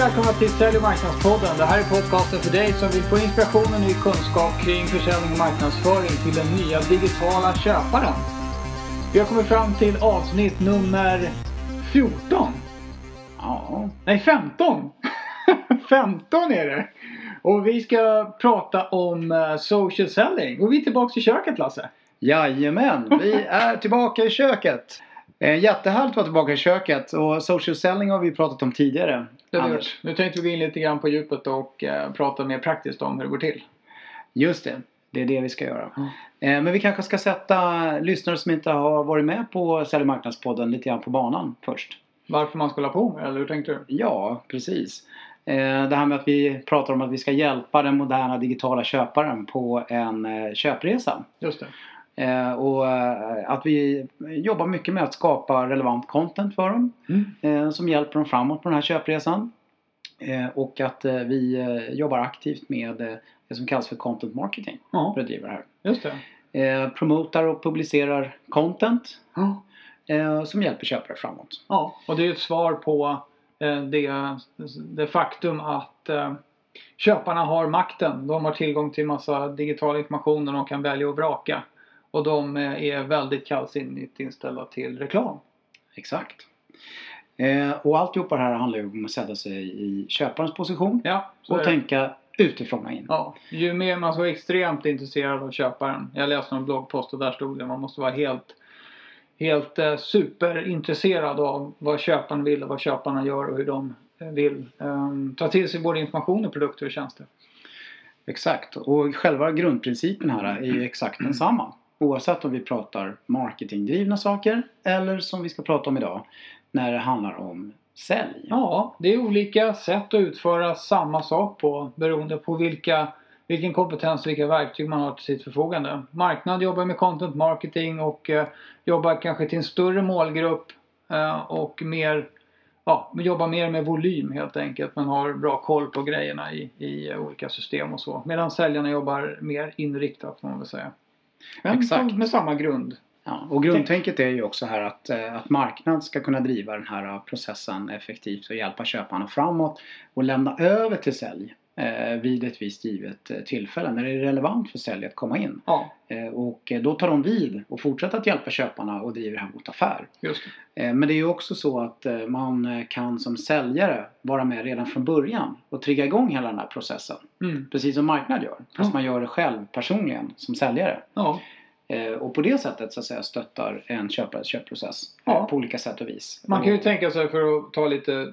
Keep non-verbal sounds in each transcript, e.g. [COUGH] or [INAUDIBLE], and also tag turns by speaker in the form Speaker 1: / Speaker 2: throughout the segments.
Speaker 1: välkomna till Sälj och marknadspodden. Det här är podcasten för dig som vill få inspiration och ny kunskap kring försäljning och marknadsföring till den nya digitala köparen. Vi har kommit fram till avsnitt nummer 14. Ja, nej 15. 15 [LAUGHS] är det. Och vi ska prata om eh, social selling. Och vi är tillbaka i köket Lasse.
Speaker 2: Jajamän, vi är tillbaka i köket. Eh, jättehärligt att vara tillbaka i köket och social selling har vi pratat om tidigare.
Speaker 1: Det har vi
Speaker 2: Anders.
Speaker 1: gjort. Nu tänkte vi gå in lite grann på djupet och eh, prata mer praktiskt om hur det går till.
Speaker 2: Just det, det är det vi ska göra.
Speaker 1: Mm.
Speaker 2: Eh, Men vi kanske ska sätta lyssnare som inte har varit med på Sälj marknadspodden lite grann på banan först.
Speaker 1: Varför man ska hålla på med eller hur tänkte du?
Speaker 2: Ja, precis. Eh, Det här med att vi pratar om att vi ska hjälpa den moderna digitala köparen på en eh, köpresa.
Speaker 1: Just det.
Speaker 2: Eh, Och eh, att vi jobbar mycket med att skapa relevant content för dem.
Speaker 1: Mm.
Speaker 2: eh, som hjälper dem framåt på den här köpresan. Och att vi jobbar aktivt med det som kallas för content marketing
Speaker 1: Ja,
Speaker 2: för att driva det här.
Speaker 1: just det.
Speaker 2: Promotar och publicerar content
Speaker 1: Ja.
Speaker 2: som hjälper köpare framåt.
Speaker 1: Ja, och det är ett svar på det, det faktum att köparna har makten. De har tillgång till massa digital information och de kan välja och vraka. Och de eh, är väldigt kallsinnigt inställda till reklam.
Speaker 2: Exakt. Eh, och alltihopa det här handlar ju om att sätta sig i köparens position
Speaker 1: Ja,
Speaker 2: och tänka utifrån och in.
Speaker 1: Ja, ju mer man ska vara extremt intresserad av köparen. Jag läste en bloggpost och där stod det man måste vara helt Helt eh, superintresserad av vad köparen vill och vad köparna gör och hur de eh, vill ehm, ta till sig både information och produkter och tjänster.
Speaker 2: Exakt. Och själva grundprincipen här är ju exakt [CLEARS THROAT] densamma. Oavsett om vi pratar marketingdrivna saker eller som vi ska prata om idag när det handlar om sälj.
Speaker 1: Ja, det är olika sätt att utföra samma sak på beroende på vilka, vilken kompetens och vilka verktyg man har till sitt förfogande. Marknad jobbar med content marketing och eh, jobbar kanske till en större målgrupp eh, och mer Ja, jobbar mer med volym helt enkelt men har bra koll på grejerna i, i olika system och så. Medan säljarna jobbar mer inriktat får man väl säga. Men
Speaker 2: Exakt.
Speaker 1: med samma grund.
Speaker 2: Ja, och grundtänket är ju också här att, eh, att marknad ska kunna driva den här eh, processen effektivt och hjälpa köparna framåt och lämna över till sälj vid ett visst givet eh, tillfälle när det är relevant för sälj att komma in.
Speaker 1: Ja,
Speaker 2: Eh, och eh, då tar de vid och fortsätter att hjälpa köparna och driver det här mot affär.
Speaker 1: just det.
Speaker 2: Eh, Men det är ju också så att eh, man eh, kan som säljare vara med redan från början och trigga igång hela den här processen.
Speaker 1: Mm.
Speaker 2: Precis som marknad gör. Fast
Speaker 1: Ja.
Speaker 2: man gör det själv personligen som säljare.
Speaker 1: Ja,
Speaker 2: Eh, Och på det sättet så att säga stöttar en köpares köpprocess eh, på olika sätt och vis.
Speaker 1: Man kan ju tänka sig för att ta lite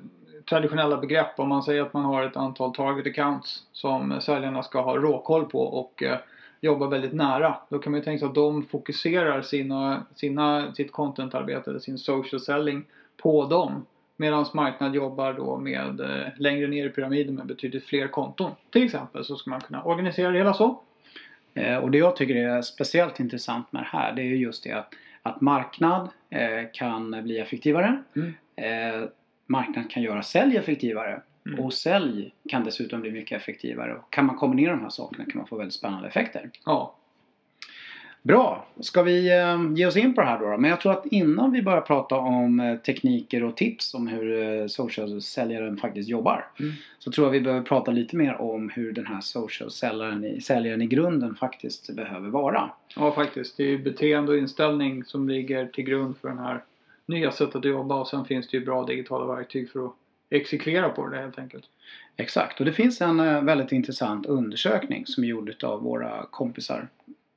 Speaker 1: traditionella begrepp om man säger att man har ett antal target accounts som säljarna ska ha råkoll på och eh, jobba väldigt nära. Då kan man ju tänka sig att de fokuserar sina, sina, sitt contentarbete eller sin social selling på dem. Medan marknad jobbar då med eh, längre ner i pyramiden med betydligt fler konton. Till exempel så ska man kunna organisera det hela så.
Speaker 2: Eh, Och det jag tycker är speciellt intressant med det här det är ju just det att, att marknad eh, kan bli effektivare.
Speaker 1: Mm.
Speaker 2: Eh, marknad kan göra sälj effektivare.
Speaker 1: Mm.
Speaker 2: Och sälj kan dessutom bli mycket effektivare. Och kan man kombinera de här sakerna kan man få väldigt spännande effekter.
Speaker 1: Ja,
Speaker 2: Bra! Ska vi eh, ge oss in på det här då? Men jag tror att innan vi börjar prata om eh, tekniker och tips om hur eh, social-säljaren faktiskt jobbar.
Speaker 1: Mm.
Speaker 2: Så tror jag vi behöver prata lite mer om hur den här social-säljaren i, säljaren i grunden faktiskt behöver vara.
Speaker 1: Ja, faktiskt. Det är ju beteende och inställning som ligger till grund för den här nya sättet att jobba och sen finns det ju bra digitala verktyg för att exekvera på det helt enkelt.
Speaker 2: Exakt, och det finns en eh, väldigt intressant undersökning som är gjord av våra kompisar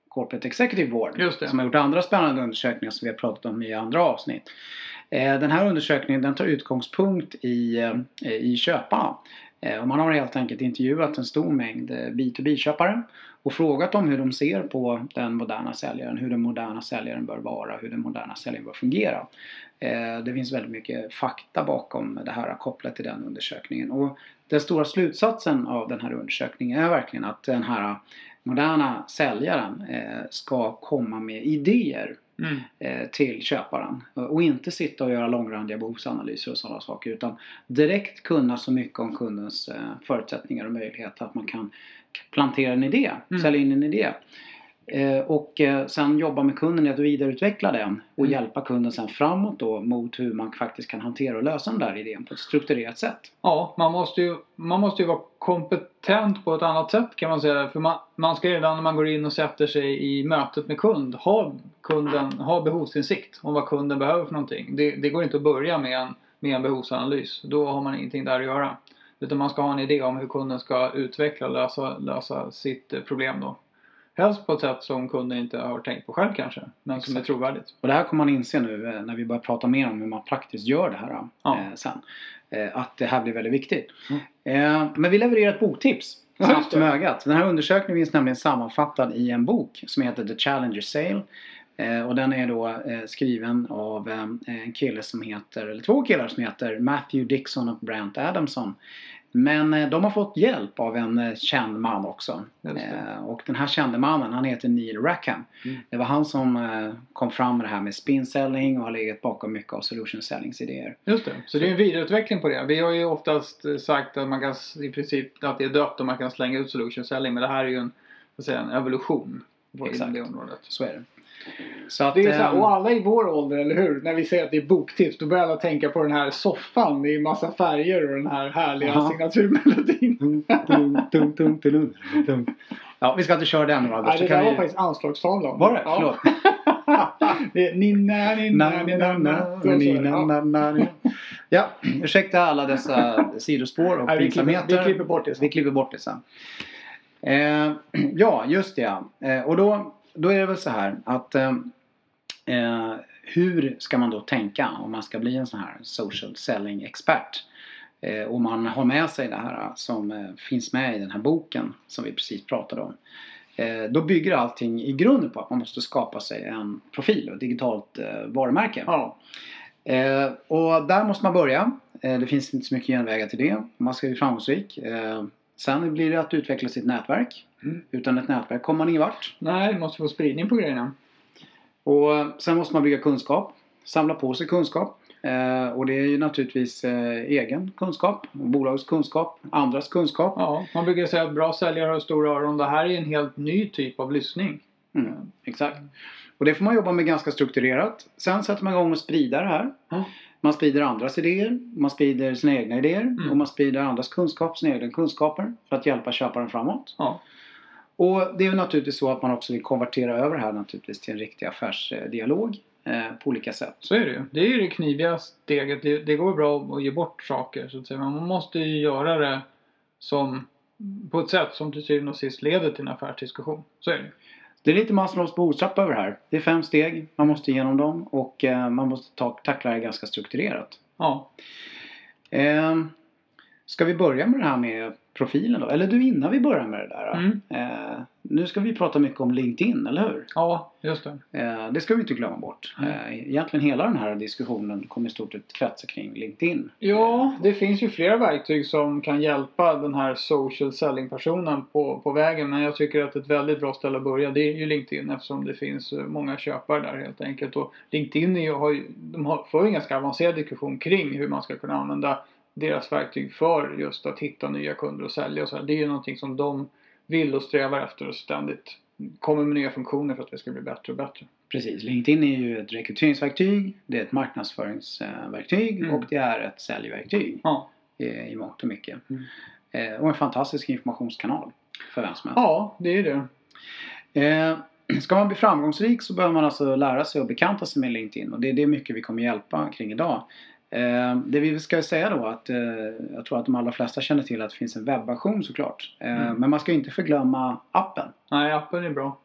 Speaker 2: Corporate Executive Board. Som har gjort andra spännande undersökningar som vi har pratat om i andra avsnitt. Eh, Den här undersökningen den tar utgångspunkt i, eh, i köparna. Eh, och man har helt enkelt intervjuat en stor mängd eh, B2B-köpare och frågat dem hur de ser på den moderna säljaren, hur den moderna säljaren bör vara, hur den moderna säljaren bör fungera. Eh, det finns väldigt mycket fakta bakom det här kopplat till den undersökningen. Och den stora slutsatsen av den här undersökningen är verkligen att den här moderna säljaren ska komma med idéer
Speaker 1: Mm.
Speaker 2: eh, till köparen. Och inte sitta och göra långrandiga behovsanalyser och sådana saker utan direkt kunna så mycket om kundens eh, förutsättningar och möjligheter att man kan plantera en idé,
Speaker 1: Mm.
Speaker 2: sälja in en idé. Eh, och eh, sen jobba med kunden i att vidareutveckla den och
Speaker 1: Mm.
Speaker 2: hjälpa kunden sen framåt då mot hur man faktiskt kan hantera och lösa den där idén på ett strukturerat sätt.
Speaker 1: Ja, man måste, ju, man måste ju vara kompetent på ett annat sätt kan man säga. För man, man ska redan när man går in och sätter sig i mötet med kund ha, kunden, ha behovsinsikt om vad kunden behöver för någonting. Det, det går inte att börja med en, med en behovsanalys. Då har man ingenting där att göra. Utan man ska ha en idé om hur kunden ska utveckla och lösa, lösa sitt eh, problem då. Helst på ett sätt som kunden inte har tänkt på själv kanske. Men som är
Speaker 2: Exakt.
Speaker 1: trovärdigt.
Speaker 2: Och det här kommer man inse nu eh, när vi börjar prata mer om hur man praktiskt gör det här eh,
Speaker 1: Ja.
Speaker 2: sen. Eh, att det här blir väldigt viktigt.
Speaker 1: Mm.
Speaker 2: Men vi levererar ett boktips. Snabbt med ögat. Den här undersökningen finns nämligen sammanfattad i en bok som heter The Challenger Sale. Och den är då skriven av en kille som heter, eller två killar som heter Matthew Dixon och Brent Adamson. Men eh, de har fått hjälp av en eh, känd man också. Eh, och den här kände mannen, han heter Neil Rackham.
Speaker 1: Mm.
Speaker 2: Det var han som kom fram med det här med spin selling och har legat bakom mycket av solution sellings idéer.
Speaker 1: Just det. Så det är en vidareutveckling på det. Vi har ju oftast sagt att man kan i princip att det är dött och man kan slänga ut solution selling. Men det här är ju en, säga, en evolution på
Speaker 2: Exakt.
Speaker 1: det området.
Speaker 2: Så är det. Så att,
Speaker 1: Det är så här,
Speaker 2: ehm,
Speaker 1: och alla i vår ålder, eller hur? När vi säger att det är boktips, då börjar alla tänka på den här soffan i massa färger och den här härliga
Speaker 2: Aha.
Speaker 1: signaturmelodin.
Speaker 2: Ja, vi ska inte köra den nu Albert.
Speaker 1: Nej, det där
Speaker 2: vi...
Speaker 1: var faktiskt anslagstavlan.
Speaker 2: Var det?
Speaker 1: Ja.
Speaker 2: Förlåt.
Speaker 1: ninna, ninna, ninna, ja.
Speaker 2: ursäkta alla dessa sidospår och pinsamheter.
Speaker 1: vi klipper bort det sen.
Speaker 2: Vi klipper bort det sen. Eh, [CLEARS THROAT] ja, just det. Eh, och då, då är det väl så här att eh, eh, hur ska man då tänka om man ska bli en sån här social selling expert? Eh, och man har med sig det här som eh, finns med i den här boken som vi precis pratade om. Eh, då bygger allting i grunden på att man måste skapa sig en profil och ett digitalt eh, varumärke.
Speaker 1: Ja.
Speaker 2: Och där måste man börja. Det finns inte så mycket genvägar till det. Man ska bli framgångsrik. Sen blir det att utveckla sitt nätverk.
Speaker 1: Mm.
Speaker 2: Utan ett nätverk kommer man ingen vart.
Speaker 1: Nej, vi måste få spridning på grejerna.
Speaker 2: Och eh, sen måste man bygga kunskap. Samla på sig kunskap. Eh, och det är ju naturligtvis eh, egen kunskap, bolagets kunskap, andras kunskap.
Speaker 1: Ja, man brukar säga att bra säljare har stora öron. Det här är en helt ny typ av lyssning.
Speaker 2: Mm, exakt. Och det får man jobba med ganska strukturerat. Sen sätter man igång och sprida det här.
Speaker 1: Ja.
Speaker 2: Man sprider andras idéer, man sprider sina egna idéer och man sprider andras kunskap, sina egna kunskaper för att hjälpa köparen framåt.
Speaker 1: Ja.
Speaker 2: Och det är naturligtvis så att man också vill konvertera över det här naturligtvis till en riktig affärsdialog eh, på olika sätt.
Speaker 1: Så är det ju. Det är ju det kniviga steget. Det, det går bra att ge bort saker så att säga. Men man måste ju göra det som, på ett sätt som till syvende och sist leder till en affärsdiskussion. Så är det.
Speaker 2: Det är lite Maslows behovstrappa över det här. Det är fem steg, man måste igenom dem och eh, man måste ta, tackla det ganska strukturerat.
Speaker 1: Ja.
Speaker 2: Eh, ska vi börja med det här med profilen då? Eller du innan vi börjar med det där.
Speaker 1: Mm.
Speaker 2: Eh, nu ska vi prata mycket om LinkedIn, eller hur?
Speaker 1: Ja, just det.
Speaker 2: Eh, det ska vi inte glömma bort.
Speaker 1: Mm.
Speaker 2: Eh, egentligen hela den här diskussionen kommer i stort sett kretsa kring LinkedIn.
Speaker 1: Ja, det finns ju flera verktyg som kan hjälpa den här social selling-personen på, på vägen. Men jag tycker att ett väldigt bra ställe att börja det är ju LinkedIn eftersom det finns eh, många köpare där helt enkelt. Och LinkedIn är ju, har ju, de har, för en ganska avancerad diskussion kring hur man ska kunna använda deras verktyg för just att hitta nya kunder och sälja och så här. Det är ju någonting som de vill och strävar efter och ständigt kommer med nya funktioner för att det ska bli bättre och bättre.
Speaker 2: Precis, LinkedIn är ju ett rekryteringsverktyg, det är ett marknadsföringsverktyg
Speaker 1: Mm.
Speaker 2: och det är ett säljverktyg
Speaker 1: Ja,
Speaker 2: eh, i mångt och mycket.
Speaker 1: Mm.
Speaker 2: Eh, och en fantastisk informationskanal för vem som helst.
Speaker 1: ja det är det.
Speaker 2: Eh, [CLEARS THROAT] ska man bli framgångsrik så behöver man alltså lära sig och bekanta sig med LinkedIn och det är det mycket vi kommer hjälpa kring idag. Eh, det vi ska säga då att eh, jag tror att de allra flesta känner till att det finns en webbversion såklart. Eh,
Speaker 1: Mm.
Speaker 2: Men man ska inte förglömma appen.
Speaker 1: Nej, appen är bra.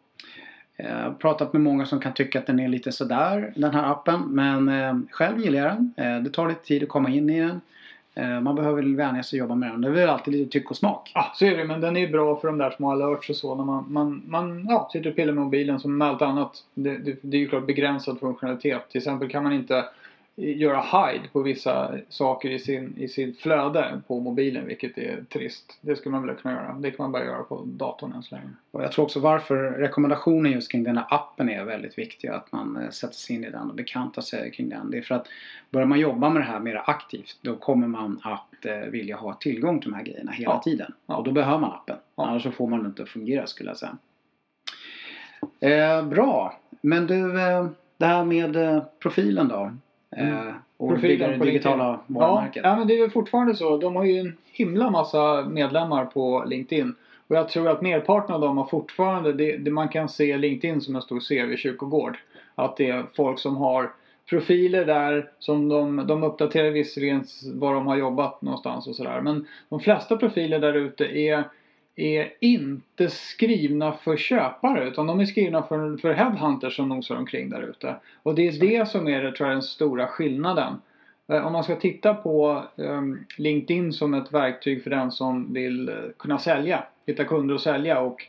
Speaker 2: Jag har pratat med många som kan tycka att den är lite sådär den här appen men själv gillar jag den. Det tar lite tid att komma in i den. Man behöver vänja sig och jobba med den. Det är väl alltid lite tyck och smak.
Speaker 1: Ja, så är det. Men den är bra för de där små alerts och så. När man, man, man ja, sitter och pillar med mobilen som med allt annat. Det, det, det är ju klart begränsad funktionalitet. Till exempel kan man inte göra hide på vissa saker i sin, i sitt flöde på mobilen. Vilket är trist. Det skulle man väl kunna göra. Det kan man bara göra på datorn än så länge.
Speaker 2: Och jag tror också varför rekommendationen just kring den här appen är väldigt viktig. Att man eh, sätter sig in i den och bekantar sig kring den. Det är för att börjar man jobba med det här mer aktivt då kommer man att eh, vilja ha tillgång till de här grejerna hela
Speaker 1: Ja.
Speaker 2: tiden.
Speaker 1: Ja.
Speaker 2: Och då behöver man appen.
Speaker 1: Ja.
Speaker 2: Annars så får man det inte att fungera skulle jag säga. Eh, bra. Men du, eh, det här med eh, profilen då? Eh,
Speaker 1: Mm.
Speaker 2: och bygga det digitala
Speaker 1: Ja,
Speaker 2: varumärket.
Speaker 1: ja, men det är väl fortfarande så. De har ju en himla massa medlemmar på LinkedIn. Och jag tror att merparten av dem har fortfarande, det, det man kan se LinkedIn som en stor CV-kyrkogård. Att det är folk som har profiler där som de, de uppdaterar visserligen var de har jobbat någonstans och sådär. Men de flesta profiler där ute är, är inte skrivna för köpare utan de är skrivna för, för headhunters som nosar omkring där ute. Och det är det som är tror jag, den stora skillnaden. Eh, Om man ska titta på ehm, LinkedIn som ett verktyg för den som vill eh, kunna sälja, hitta kunder och sälja och,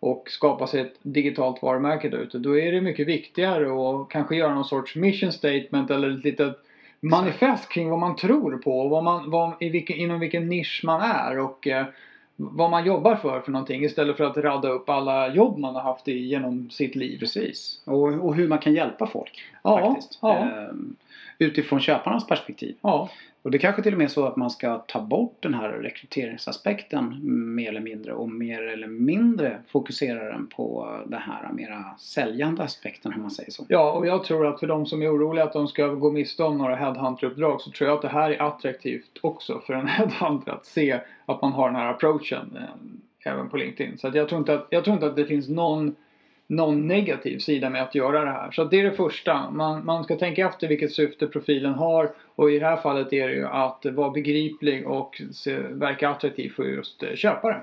Speaker 1: och skapa sig ett digitalt varumärke där ute. Då är det mycket viktigare att kanske göra någon sorts mission statement eller ett litet manifest kring vad man tror på och vad man, vad, i vilken, inom vilken nisch man är och eh, vad man jobbar för för någonting istället för att radda upp alla jobb man har haft genom sitt liv.
Speaker 2: Precis. Och, och hur man kan hjälpa folk.
Speaker 1: Ja,
Speaker 2: faktiskt.
Speaker 1: ja.
Speaker 2: Ehm, utifrån köparnas perspektiv.
Speaker 1: Ja,
Speaker 2: Och det kanske till och med är så att man ska ta bort den här rekryteringsaspekten mer eller mindre och mer eller mindre fokusera den på den här mera säljande aspekten om man säger så.
Speaker 1: Ja, och jag tror att för de som är oroliga att de ska gå miste om några headhunter-uppdrag så tror jag att det här är attraktivt också för en [LAUGHS] headhunter att se att man har den här approachen eh, även på LinkedIn. Så jag, tror inte att, jag tror inte att det finns någon, någon negativ sida med att göra det här. Så det är det första. Man, man ska tänka efter vilket syfte profilen har och i det här fallet är det ju att vara begriplig och se, verka attraktiv för just eh, köpare.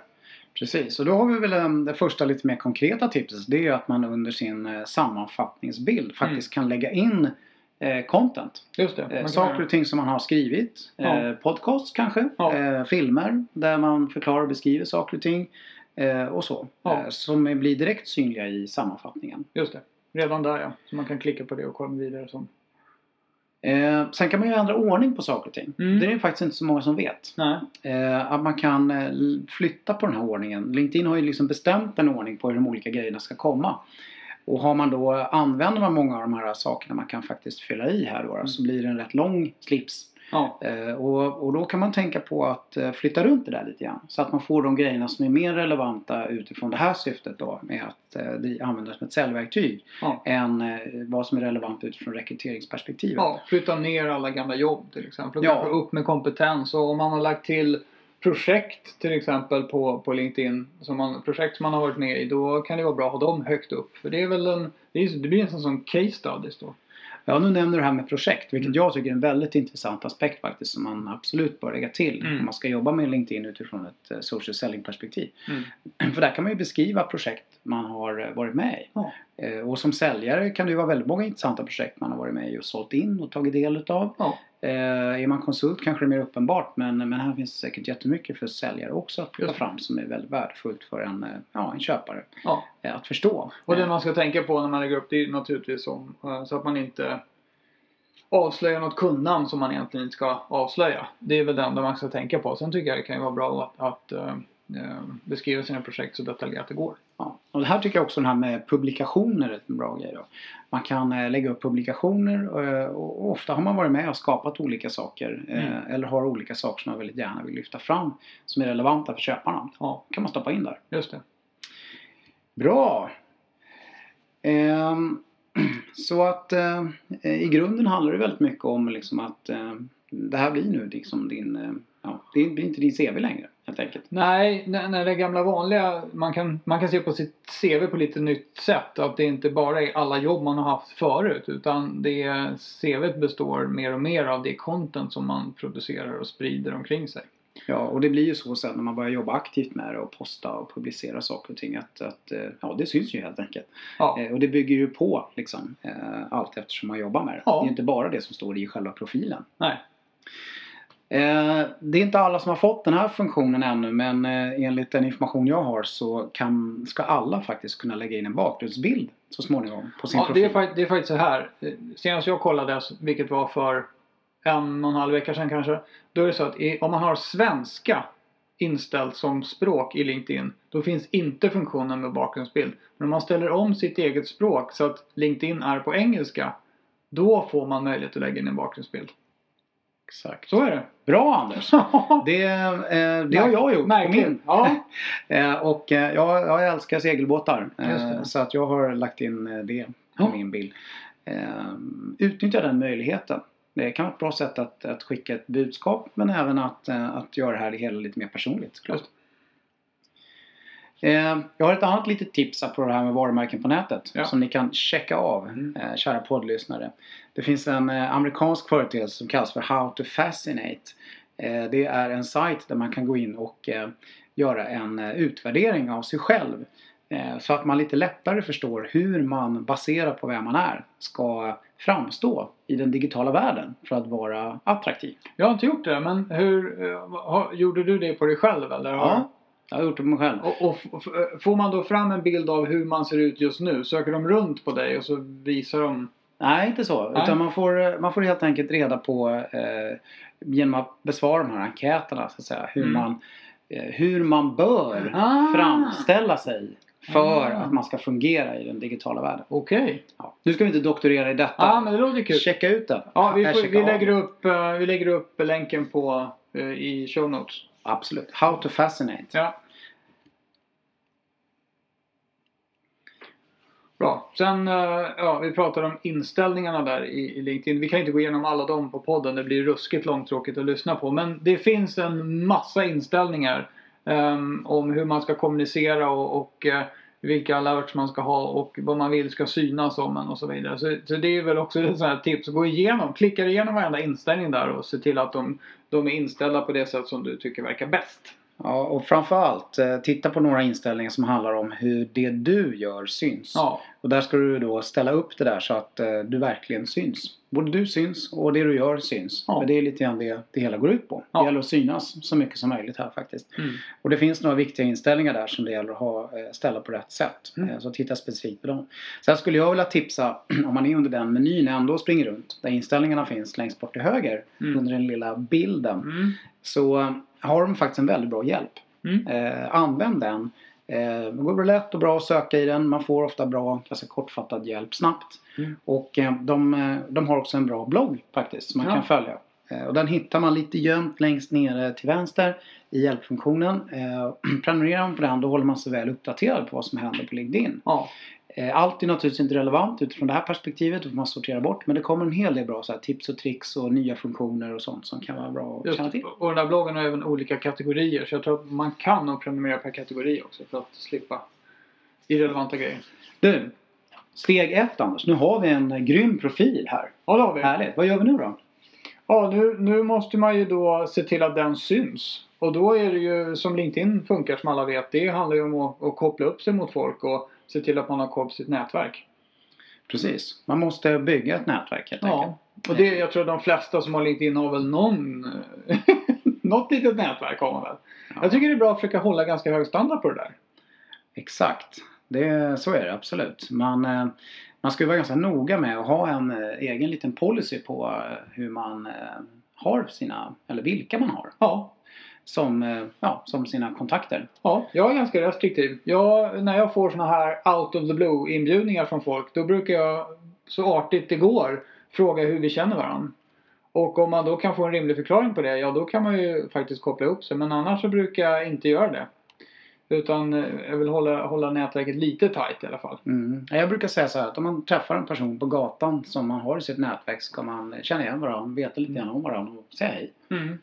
Speaker 2: Precis, och då har vi väl eh, det första lite mer konkreta tipset. Det är ju att man under sin eh, sammanfattningsbild faktiskt kan lägga in eh, content.
Speaker 1: Just det.
Speaker 2: Saker och ting som man har skrivit.
Speaker 1: Ja.
Speaker 2: Podcasts kanske.
Speaker 1: Ja.
Speaker 2: Filmer där man förklarar och beskriver saker och ting. Eh, och så.
Speaker 1: Ja.
Speaker 2: Eh, som blir direkt synliga i sammanfattningen.
Speaker 1: Just det. Redan där ja. Så man kan klicka på det och komma vidare. Som.
Speaker 2: Eh, sen kan man ju ändra ordning på saker och ting.
Speaker 1: Mm.
Speaker 2: Det är det faktiskt inte så många som vet. Eh, att man kan eh, flytta på den här ordningen. LinkedIn har ju liksom bestämt en ordning på hur de olika grejerna ska komma. Och har man då, använder man många av de här sakerna man kan faktiskt fylla i här då, så blir det en rätt lång slips.
Speaker 1: Ja.
Speaker 2: Eh, och, och då kan man tänka på att eh, flytta runt det där lite grann. Så att man får de grejerna som är mer relevanta utifrån det här syftet då med att eh, det användas som ett säljverktyg.
Speaker 1: Ja.
Speaker 2: Än eh, vad som är relevant utifrån rekryteringsperspektivet.
Speaker 1: Ja, flytta ner alla gamla jobb till exempel.
Speaker 2: Ja.
Speaker 1: upp med kompetens. Och om man har lagt till projekt till exempel på, på LinkedIn. Som man, projekt som man har varit med i. Då kan det vara bra att ha dem högt upp. För det är väl en, det, är, det blir en sån som case studies då.
Speaker 2: Ja, nu nämner du det här med projekt, vilket
Speaker 1: Mm.
Speaker 2: jag tycker är en väldigt intressant aspekt faktiskt som man absolut bör lägga till
Speaker 1: Mm.
Speaker 2: om man ska jobba med LinkedIn utifrån ett eh, social selling perspektiv.
Speaker 1: Mm. [CLEARS THROAT]
Speaker 2: För där kan man ju beskriva projekt man har eh, varit med i.
Speaker 1: Ja.
Speaker 2: Eh, Och som säljare kan det ju vara väldigt många intressanta projekt man har varit med i och sålt in och tagit del utav.
Speaker 1: Ja.
Speaker 2: Eh, Är man konsult kanske det är mer uppenbart men, men här finns säkert jättemycket för säljare också att ta fram som är väldigt värdefullt för en, ja, en köpare
Speaker 1: Ja.
Speaker 2: att förstå.
Speaker 1: Och det man ska tänka på när man lägger upp det är naturligtvis om, så att man inte avslöjar något kundnamn som man egentligen inte ska avslöja. Det är väl det enda man ska tänka på. Sen tycker jag det kan ju vara bra att, att beskriva sina projekt så detaljerat det går.
Speaker 2: Ja. Och det här tycker jag också den här med publikationer är en bra grej. Då. Man kan eh, lägga upp publikationer eh, och ofta har man varit med och skapat olika saker eh,
Speaker 1: Mm.
Speaker 2: eller har olika saker som man väldigt gärna vill lyfta fram som är relevanta för köparna.
Speaker 1: Ja,
Speaker 2: kan man stoppa in där.
Speaker 1: just det.
Speaker 2: Bra! Ehm, [CLEARS THROAT] så att eh, i grunden handlar det väldigt mycket om liksom att eh, det här blir nu liksom din, eh, ja, det blir inte din CV längre helt enkelt.
Speaker 1: Nej, när, när det gamla vanliga, man kan, man kan se på sitt CV på lite nytt sätt. Att det inte bara är alla jobb man har haft förut. Utan det CVt består mer och mer av det content som man producerar och sprider omkring sig.
Speaker 2: Ja, och det blir ju så sen när man börjar jobba aktivt med det och posta och publicera saker och ting att, att eh, ja, det syns ju helt enkelt.
Speaker 1: Ja,
Speaker 2: Eh, och det bygger ju på liksom eh, allt eftersom man jobbar med det.
Speaker 1: Ja.
Speaker 2: Det är inte bara det som står i själva profilen.
Speaker 1: nej.
Speaker 2: Eh, det är inte alla som har fått den här funktionen ännu men eh, enligt den information jag har så kan, ska alla faktiskt kunna lägga in en bakgrundsbild så småningom på sin
Speaker 1: Ja, det,
Speaker 2: profil.
Speaker 1: är, fakt- det är faktiskt så här. Senast jag kollade, vilket var för en och en halv vecka sedan kanske. Då är det så att om man har svenska inställt som språk i LinkedIn. Då finns inte funktionen med bakgrundsbild. Men om man ställer om sitt eget språk så att LinkedIn är på engelska. Då får man möjlighet att lägga in en bakgrundsbild.
Speaker 2: Exakt.
Speaker 1: Så är det.
Speaker 2: Bra Anders! [LAUGHS] Det, eh, det har jag gjort på
Speaker 1: Märkligt.
Speaker 2: min.
Speaker 1: Ja. [LAUGHS]
Speaker 2: Eh, och eh, jag, jag älskar segelbåtar. Eh, så att jag har lagt in eh, det på
Speaker 1: Ja.
Speaker 2: min bild. Utnyttja den möjligheten. Det kan vara ett bra sätt att, att skicka ett budskap men även att, att göra det här hela lite mer personligt. såklart. Eh, jag har ett annat litet tips på det här med varumärken på nätet
Speaker 1: Ja.
Speaker 2: som ni kan checka av,
Speaker 1: Mm.
Speaker 2: eh, kära poddlyssnare. Det finns en eh, amerikansk företeelse som kallas för How to Fascinate. Det är en sajt där man kan gå in och göra en utvärdering av sig själv. Så att man lite lättare förstår hur man baserat på vem man är ska framstå i den digitala världen för att vara attraktiv.
Speaker 1: Jag har inte gjort det, men hur gjorde du det på dig själv eller?
Speaker 2: Ja, jag har gjort det på mig själv.
Speaker 1: Och, och får man då fram en bild av hur man ser ut just nu? Söker de runt på dig och så visar de?
Speaker 2: Nej, inte så.
Speaker 1: Nej.
Speaker 2: Utan man får, man får helt enkelt reda på eh, genom att besvara de här enkäterna så att säga. Hur,
Speaker 1: Mm.
Speaker 2: man, eh, hur man bör
Speaker 1: Ah.
Speaker 2: framställa sig för
Speaker 1: Ah.
Speaker 2: att man ska fungera i den digitala världen.
Speaker 1: Okej.
Speaker 2: Ja. Nu ska vi inte doktorera i detta.
Speaker 1: Ja, men det låter kul.
Speaker 2: Checka ut den.
Speaker 1: Ja, vi, får, vi, lägger upp, eh, vi lägger upp länken på eh, i show notes.
Speaker 2: Absolut. How to fascinate.
Speaker 1: Ja. Bra. Sen, eh, ja, vi pratade om inställningarna där i, i LinkedIn. Vi kan inte gå igenom alla dem på podden. Det blir ruskigt långtråkigt att lyssna på. Men det finns en massa inställningar um, om hur man ska kommunicera och, och uh, vilka alerts man ska ha och vad man vill ska synas om en och så vidare. Så, så det är väl också ett sånt här tips. Gå igenom, klicka igenom varenda inställning där och se till att de, de är inställda på det sätt som du tycker verkar bäst.
Speaker 2: Ja, och framförallt eh, titta på några inställningar som handlar om hur det du gör syns.
Speaker 1: Ja,
Speaker 2: Och där ska du då ställa upp det där så att eh, du verkligen syns. Både du syns och det du gör syns.
Speaker 1: Ja.
Speaker 2: Men det är lite grann det det hela går ut på.
Speaker 1: Ja.
Speaker 2: Det gäller att synas så mycket som möjligt här faktiskt.
Speaker 1: Mm.
Speaker 2: Och det finns några viktiga inställningar där som det gäller att ha, eh, ställa på rätt sätt.
Speaker 1: Mm.
Speaker 2: Så titta specifikt på dem. Sen skulle jag vilja tipsa [CLEARS THROAT] om man är under den menyn ändå springer runt. Där inställningarna finns längst bort till höger.
Speaker 1: Mm.
Speaker 2: Under den lilla bilden.
Speaker 1: Mm.
Speaker 2: Så har de faktiskt en väldigt bra hjälp.
Speaker 1: Mm.
Speaker 2: Eh, använd den. Eh, det går lätt och bra att söka i den. Man får ofta bra, ganska kortfattad hjälp snabbt.
Speaker 1: Mm.
Speaker 2: Och eh, de, eh, de har också en bra blogg faktiskt som man
Speaker 1: Ja.
Speaker 2: kan följa. Eh, och den hittar man lite gömt längst nere till vänster i hjälpfunktionen. Eh, [CLEARS THROAT] prenumererar man på den då håller man sig väl uppdaterad på vad som händer på LinkedIn.
Speaker 1: Ja.
Speaker 2: Eh, allt är naturligtvis inte relevant utifrån det här perspektivet. Då får man sortera bort. Men det kommer en hel del bra så här, tips och tricks och nya funktioner och sånt som kan vara bra att
Speaker 1: Just,
Speaker 2: känna till.
Speaker 1: och den där bloggen har även olika kategorier så jag tror att man kan nog prenumerera per kategori också för att slippa irrelevanta grejer.
Speaker 2: Du, steg ett Anders. Nu har vi en grym profil här.
Speaker 1: Ja, det har vi.
Speaker 2: Härligt. Vad gör vi nu då?
Speaker 1: Ja, nu, nu måste man ju då se till att den syns. Och då är det ju som LinkedIn funkar som alla vet. Det handlar ju om att, att koppla upp sig mot folk och se till att man har koll på sitt nätverk.
Speaker 2: Precis. Man måste bygga ett nätverk helt enkelt.
Speaker 1: Ja. Och det, jag tror att de flesta som har LinkedIn har väl någon [LAUGHS] något litet nätverk har man väl.
Speaker 2: Ja.
Speaker 1: Jag tycker det är bra att försöka hålla ganska hög standard på det där.
Speaker 2: Exakt. Det, så är det absolut. Man, eh, man ska ju vara ganska noga med att ha en eh, egen liten policy på eh, hur man eh, har sina, eller vilka man har
Speaker 1: Ja,
Speaker 2: som, ja, som sina kontakter.
Speaker 1: Ja, jag är ganska restriktiv. Jag, när jag får såna här out of the blue inbjudningar från folk då brukar jag så artigt det går fråga hur vi känner varandra. Och om man då kan få en rimlig förklaring på det, ja då kan man ju faktiskt koppla upp sig. Men annars så brukar jag inte göra det. Utan eh, jag vill hålla, hålla nätverket lite tight i alla fall.
Speaker 2: Mm. Jag brukar säga så här att om man träffar en person på gatan som man har i sitt nätverk ska man känna igen varandra, veta lite grann om varandra och säga hej.
Speaker 1: Mm.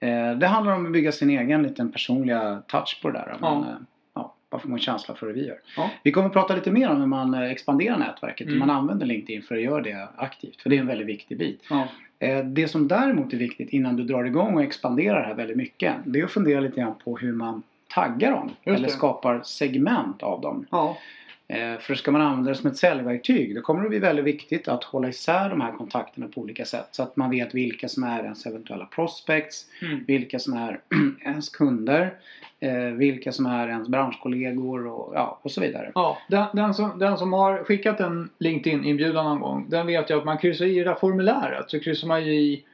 Speaker 2: Eh, det handlar om att bygga sin egen liten personliga touch på det där. Men,
Speaker 1: Ja.
Speaker 2: eh, ja, bara få en känsla för hur vi gör.
Speaker 1: Ja.
Speaker 2: Vi kommer att prata lite mer om hur man eh, expanderar nätverket. Hur
Speaker 1: Mm.
Speaker 2: man använder LinkedIn för att göra det aktivt. För det är en väldigt viktig bit.
Speaker 1: Ja.
Speaker 2: Eh, Det som däremot är viktigt innan du drar igång och expanderar det här väldigt mycket. Det är att fundera lite grann på hur man taggar dem. Eller skapar segment av dem.
Speaker 1: Ja.
Speaker 2: Eh, För ska man använda det som ett säljverktyg då kommer det bli väldigt viktigt att hålla isär de här kontakterna på olika sätt. Så att man vet vilka som är ens eventuella prospects,
Speaker 1: Mm.
Speaker 2: vilka som är [CLEARS THROAT] ens kunder, eh, vilka som är ens branschkollegor och, ja, och så vidare.
Speaker 1: Ja, den, den, som, den som har skickat en LinkedIn-inbjudan någon gång, den vet ju att man kryssar i det där formuläret. Så kryssar man i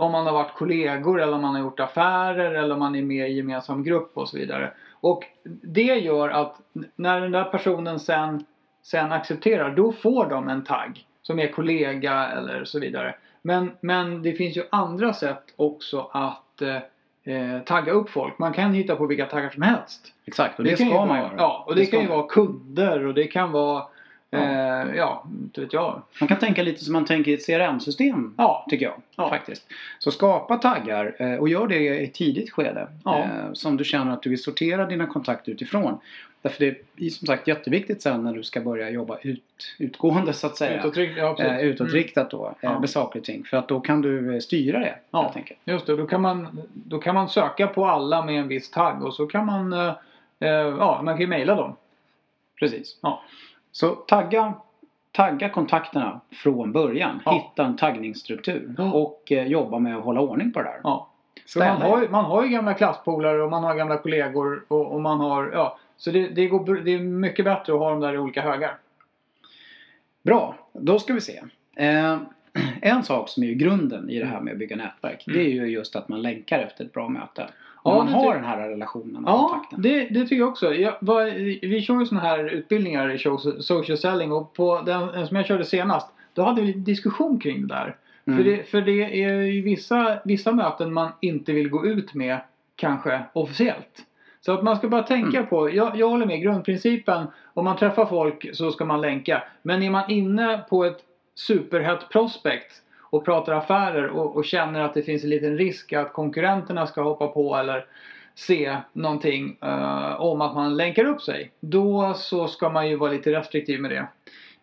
Speaker 1: om man har varit kollegor eller om man har gjort affärer eller om man är med i gemensam grupp och så vidare. Och det gör att när den där personen sen, sen accepterar, då får de en tagg som är kollega eller så vidare. Men, men det finns ju andra sätt också att eh, eh, tagga upp folk. Man kan hitta på vilka taggar som helst.
Speaker 2: Exakt, och det,
Speaker 1: kan
Speaker 2: ska man
Speaker 1: vara,
Speaker 2: göra.
Speaker 1: Ja, och det,
Speaker 2: ska
Speaker 1: kan ju vara kunder och det kan vara
Speaker 2: Ja.
Speaker 1: eh, ja, inte vet jag.
Speaker 2: Man kan tänka lite som man tänker i ett CRM-system.
Speaker 1: Ja,
Speaker 2: Tycker jag.
Speaker 1: Ja.
Speaker 2: Faktiskt. Så skapa taggar eh, och gör det i ett tidigt skede.
Speaker 1: Ja.
Speaker 2: eh, Som du känner att du vill sortera dina kontakter utifrån. Därför det är som sagt jätteviktigt sen när du ska börja jobba ut, utgående så att säga.
Speaker 1: utåtrikt, ja,
Speaker 2: eh, utåtriktat då eh,
Speaker 1: Ja.
Speaker 2: med saker och ting. För att då kan du eh, styra det
Speaker 1: Ja.
Speaker 2: helt enkelt.
Speaker 1: Just det, då kan, man, då kan man söka på alla med en viss tagg och så kan man eh, ja, man kan ju mejla dem.
Speaker 2: Precis.
Speaker 1: Ja.
Speaker 2: Så tagga, tagga kontakterna från början.
Speaker 1: Ja.
Speaker 2: Hitta en taggningsstruktur.
Speaker 1: Ja.
Speaker 2: Och eh, jobba med att hålla ordning på det där.
Speaker 1: Ja. Man, har, ju- man har ju gamla klasspolare och man har gamla kollegor och, och man har, ja. Så det, det, går, det är mycket bättre att ha dem där i olika högar.
Speaker 2: Bra, då ska vi se. Eh, [CLEARS THROAT] en sak som är grunden i det här med att bygga nätverk.
Speaker 1: Mm.
Speaker 2: Det är ju just att man länkar efter ett bra möte.
Speaker 1: Ja,
Speaker 2: Om man
Speaker 1: det
Speaker 2: har den här relationen och
Speaker 1: Ja,
Speaker 2: kontakten.
Speaker 1: det, det tycker jag också. Jag, vad, vi kör ju såna här utbildningar i social selling och på den, som jag körde senast då hade vi diskussion kring det där.
Speaker 2: Mm.
Speaker 1: För, det, för det är ju vissa, vissa möten man inte vill gå ut med kanske officiellt. Så att man ska bara tänka
Speaker 2: Mm.
Speaker 1: på, jag, jag håller med grundprincipen, om man träffar folk så ska man länka. Men är man inne på ett superhett prospect och pratar affärer och, och känner att det finns en liten risk att konkurrenterna ska hoppa på eller se någonting eh, om att man länkar upp sig. Då så ska man ju vara lite restriktiv med det.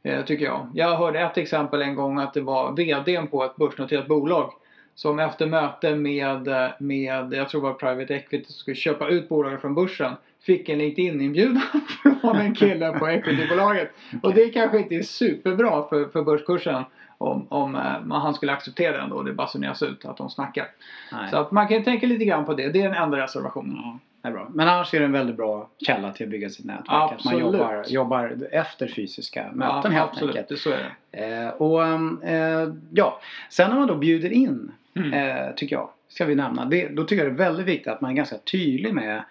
Speaker 1: Eh, tycker jag. Jag hörde ett exempel en gång att det var VDn på ett börsnoterat bolag som efter möte med, med jag tror det var Private Equity som skulle köpa ut bolaget från börsen fick en LinkedIn-inbjudan [LAUGHS] från en kille på equitybolaget. Och det kanske inte är superbra för, för börskursen om, om eh, han skulle acceptera den då och det basuneras ut att de snackar.
Speaker 2: Nej.
Speaker 1: Så att man kan tänka lite grann på det. Det är den enda reservationen.
Speaker 2: Ja, det är bra. Men annars är det en väldigt bra källa till att bygga sitt nätverk. Att man
Speaker 1: Absolut.
Speaker 2: jobbar, jobbar efter fysiska möten helt
Speaker 1: absolut.
Speaker 2: enkelt.
Speaker 1: Det, så är det.
Speaker 2: Eh, och eh, ja, sen när man då bjuder in,
Speaker 1: Mm.
Speaker 2: eh, tycker jag, ska vi nämna. Det, då tycker jag det är väldigt viktigt att man är ganska tydlig med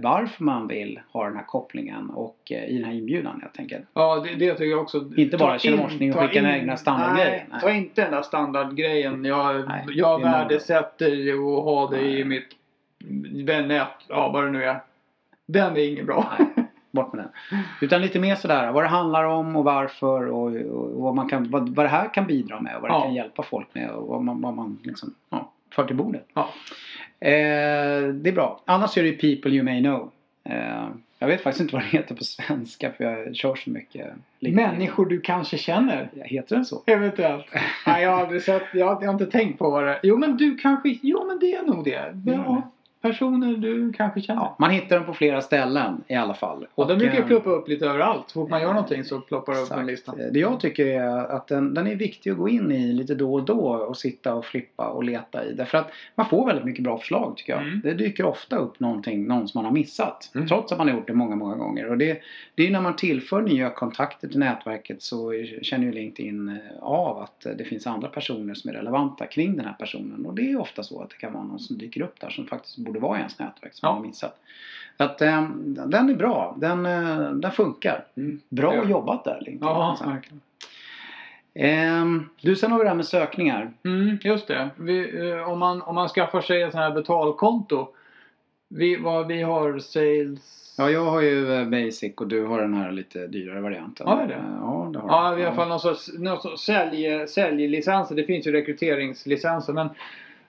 Speaker 2: varför man vill ha den här kopplingen och eh, i den här inbjudan helt enkelt.
Speaker 1: Ja, det, det tycker jag också.
Speaker 2: Inte bara
Speaker 1: Ta
Speaker 2: kännemorsning och skicka
Speaker 1: in-
Speaker 2: den egna standardgrejen.
Speaker 1: Nej,
Speaker 2: Nej.
Speaker 1: ta inte den där standardgrejen. Jag,
Speaker 2: Nej,
Speaker 1: jag värdesätter att ha det i mitt vännät. Ja, vad det nu är. Den är ingen bra.
Speaker 2: Nej. [LAUGHS] Bort med den. Utan lite mer sådär vad det handlar om och varför och, och vad, man kan, vad, vad det här kan bidra med och vad det
Speaker 1: Ja.
Speaker 2: kan hjälpa folk med och vad man, vad man liksom, ja, för till bordet.
Speaker 1: Ja.
Speaker 2: Eh, det är bra. Annars är det people you may know. Eh, jag vet faktiskt inte vad det heter på svenska för jag kör så mycket.
Speaker 1: Människor du kanske känner.
Speaker 2: Heter den så?
Speaker 1: Eventuellt. [LAUGHS] Nej, jag har aldrig sett. Jag, har- jag har inte tänkt på vad det Jo, men du kanske. Jo, men det är nog det. Ja,
Speaker 2: Mm.
Speaker 1: Personer du kanske känner.
Speaker 2: Ja, man hittar den på flera ställen i alla fall.
Speaker 1: Och den brukar ju
Speaker 2: eh,
Speaker 1: ploppa upp lite överallt. Så fort man gör någonting så ploppar det upp en lista.
Speaker 2: Det jag tycker är att den, den är viktig att gå in i lite då och då och sitta och flippa och leta i. Därför att man får väldigt mycket bra förslag tycker jag.
Speaker 1: Mm.
Speaker 2: Det dyker ofta upp någonting, någon som man har missat.
Speaker 1: Mm.
Speaker 2: Trots att man har gjort det många, många gånger. Och det, det är när man tillför nya kontakter till nätverket så känner ju LinkedIn eh, av att eh, det finns andra personer som är relevanta kring den här personen. Och det är ofta så att det kan vara någon som dyker upp där som faktiskt borde vara i ens nätverk som
Speaker 1: Ja.
Speaker 2: man har missat. Så att eh, den är bra. Den, eh, den funkar.
Speaker 1: Mm.
Speaker 2: Bra
Speaker 1: Ja.
Speaker 2: jobbat där LinkedIn.
Speaker 1: Ja,
Speaker 2: Alltså.
Speaker 1: verkligen.
Speaker 2: Ehm, du, sen har vi det här med sökningar.
Speaker 1: Mm, just det. Vi, eh, om, man, om man skaffar sig ett sånt här betalkonto. Vi, vad, vi har sales...
Speaker 2: Ja, jag har ju eh, Basic och du har den här lite dyrare varianten.
Speaker 1: Har jag det?
Speaker 2: Ja, det har
Speaker 1: Ja,
Speaker 2: du.
Speaker 1: i alla fall någon sorts, någon sorts sälj, säljlicenser. Det finns ju rekryteringslicenser. Men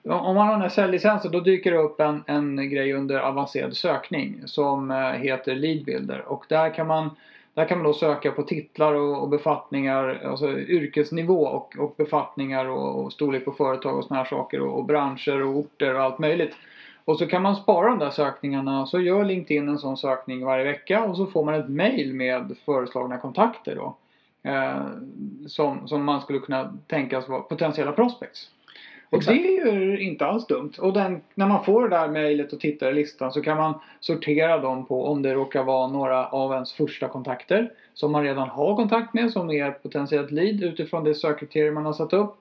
Speaker 1: om man har den här säljlicensen då dyker det upp en, en grej under avancerad sökning som eh, heter Leadbuilder Och där kan man, där kan man då söka på titlar och, och befattningar, alltså yrkesnivå och, och befattningar och, och storlek på företag och såna här saker och, och branscher och orter och allt möjligt. Och så kan man spara de där sökningarna så gör LinkedIn en sån sökning varje vecka och så får man ett mail med föreslagna kontakter då. Eh, som, som man skulle kunna tänkas vara potentiella prospects. Och det är ju inte alls dumt. Och den, när man får det där mejlet och tittar i listan så kan man sortera dem på om det råkar vara några av ens första kontakter som man redan har kontakt med som är potentiellt lead utifrån det sökkriterium man har satt upp.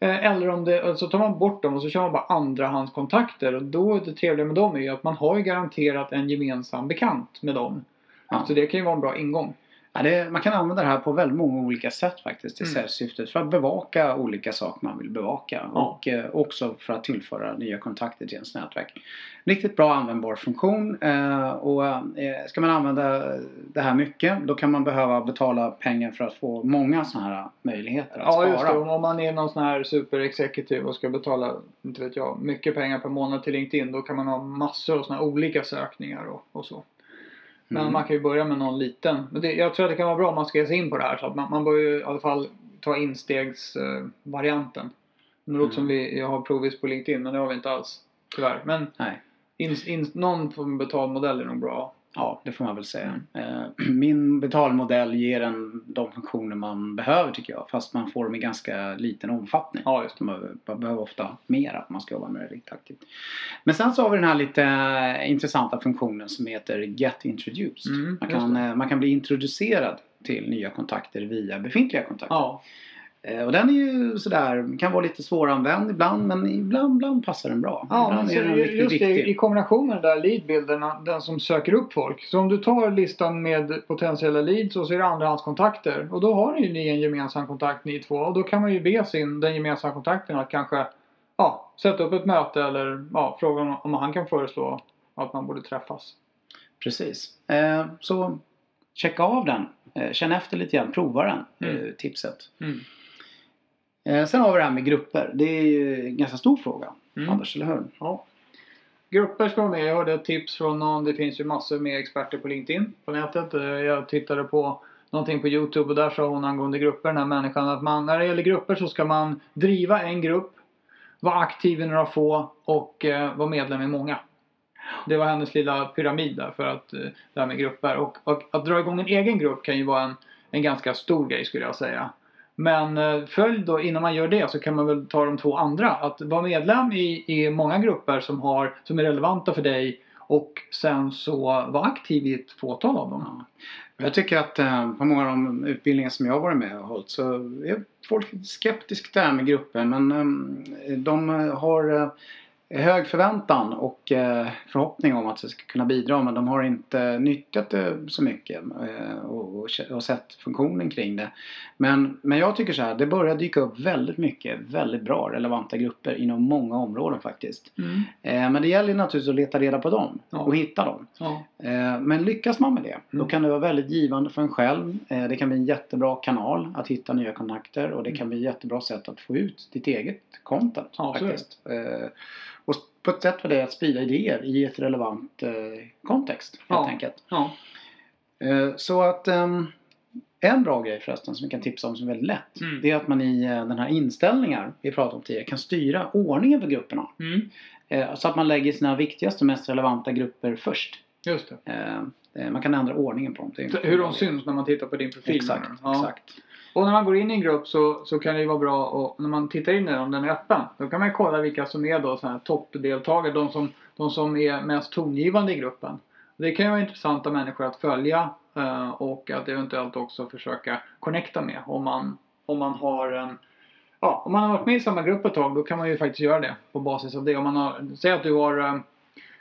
Speaker 1: Eh, Eller om det, så tar man bort dem och så kör man bara andrahandskontakter och då det trevliga med dem är ju att man har ju garanterat en gemensam bekant med dem.
Speaker 2: Ja.
Speaker 1: Så det kan ju vara en bra ingång.
Speaker 2: Ja, det, man kan använda det här på väldigt många olika sätt faktiskt i
Speaker 1: Mm.
Speaker 2: säljsyftet. För att bevaka olika saker man vill bevaka.
Speaker 1: Ja.
Speaker 2: Och eh, också för att tillföra nya kontakter till ens nätverk. Riktigt bra användbar funktion. Eh, och eh, ska man använda det här mycket då kan man behöva betala pengar för att få många sådana här möjligheter att
Speaker 1: Ja
Speaker 2: spara.
Speaker 1: just det, om man är någon sån här superexekutiv och ska betala, inte vet jag, mycket pengar per månad till LinkedIn då kan man ha massor av såna här olika sökningar och, och så. Men
Speaker 2: Mm.
Speaker 1: man kan ju börja med någon liten. Men det, jag tror att det kan vara bra om man ska ge sig in på det här så att man, man bör ju i alla fall ta instegsvarianten. Eh, varianten. det låter som vi har provis på LinkedIn men det har vi inte alls. Tyvärr. Men in, in, någon form av betalmodell är nog bra.
Speaker 2: Ja, det får man väl säga. Eh, [CLEARS THROAT] Min betalmodell ger en de funktioner man behöver tycker jag. Fast man får dem i ganska liten omfattning.
Speaker 1: Ja just.
Speaker 2: Man behöver, ofta mera om man ska jobba med det riktigt aktivt. Men sen så har vi den här lite intressanta funktionen som heter Get Introduced.
Speaker 1: Mm,
Speaker 2: man, kan, eh, man kan bli introducerad till nya kontakter via befintliga kontakter.
Speaker 1: Ja.
Speaker 2: Eh, Och den är ju sådär, kan vara lite svåranvänd ibland men ibland, ibland passar den bra.
Speaker 1: Ja,
Speaker 2: ibland
Speaker 1: men
Speaker 2: är den
Speaker 1: just det, i kombination med den där leadbilderna, den som söker upp folk. Så om du tar listan med potentiella leads och så är det andrahandskontakter. Och då har ju ni en gemensam kontakt ni två. Och då kan man ju be sin, den gemensamma kontakten att kanske ja, sätta upp ett möte eller ja, fråga om, om han kan föreslå att man borde träffas.
Speaker 2: Precis. Eh, så checka av den. Eh, känn efter lite grann. Prova den.
Speaker 1: Mm.
Speaker 2: Eh, tipset.
Speaker 1: Mm.
Speaker 2: Eh, sen har vi det här med grupper. Det är ju en ganska stor fråga.
Speaker 1: Mm.
Speaker 2: Anders, eller hur?
Speaker 1: Ja. Grupper ska vara med. Jag hörde ett tips från någon. Det finns ju massor med experter på LinkedIn på nätet. Eh, Jag tittade på någonting på Youtube och där sa hon angående grupper, den här människan, att man, när det gäller grupper så ska man driva en grupp, vara aktiv i några få och eh, vara medlem i många. Det var hennes lilla pyramid där för att eh, det här med grupper. Och, och att dra igång en egen grupp kan ju vara en, en ganska stor grej skulle jag säga. Men eh, följ då, innan man gör det så kan man väl ta de två andra. Att vara medlem i, i många grupper som, har, som är relevanta för dig och sen så vara aktiv i ett fåtal av dem.
Speaker 2: Ja. Jag tycker att eh, på många av de utbildningar som jag har varit med och hållit så är folk skeptiska där med grupper men eh, de har eh, hög förväntan och eh, förhoppning om att det ska kunna bidra men de har inte nyttjat det så mycket eh, och, och, och sett funktionen kring det. Men, men jag tycker så här, det börjar dyka upp väldigt mycket väldigt bra relevanta grupper inom många områden faktiskt.
Speaker 1: Mm.
Speaker 2: Eh, men det gäller naturligtvis att leta reda på dem
Speaker 1: Ja.
Speaker 2: och hitta dem.
Speaker 1: Ja.
Speaker 2: Men lyckas man med det, då
Speaker 1: Mm.
Speaker 2: kan det vara väldigt givande för en själv. Det kan bli en jättebra kanal att hitta nya kontakter och det kan bli ett jättebra sätt att få ut ditt eget content.
Speaker 1: Ja,
Speaker 2: faktiskt. Eh, Och på ett sätt för det att sprida idéer i ett relevant eh, kontext helt
Speaker 1: Ja.
Speaker 2: enkelt.
Speaker 1: Ja.
Speaker 2: Eh, Så att ehm, en bra grej förresten som vi kan tipsa om som är väldigt lätt.
Speaker 1: Mm.
Speaker 2: Det är att man i eh, den här inställningar vi pratade om tidigare kan styra ordningen för grupperna.
Speaker 1: Mm.
Speaker 2: Eh, Så att man lägger sina viktigaste och mest relevanta grupper först.
Speaker 1: Just det.
Speaker 2: Eh, eh, Man kan ändra ordningen på dem.
Speaker 1: Hur de syns när man tittar på din profil.
Speaker 2: Exakt?
Speaker 1: Ja.
Speaker 2: exakt.
Speaker 1: Och när man går in i en grupp så, så kan det ju vara bra och när man tittar in i den, om den är öppen. Då kan man ju kolla vilka som är då så här toppdeltagare. De som, de som är mest tongivande i gruppen. Det kan ju vara intressanta människor att följa eh, och att eventuellt också försöka connecta med. Om man, om man har en Ja, om man har varit med i samma grupp ett tag då kan man ju faktiskt göra det på basis av det. Om man har, säg att du har eh,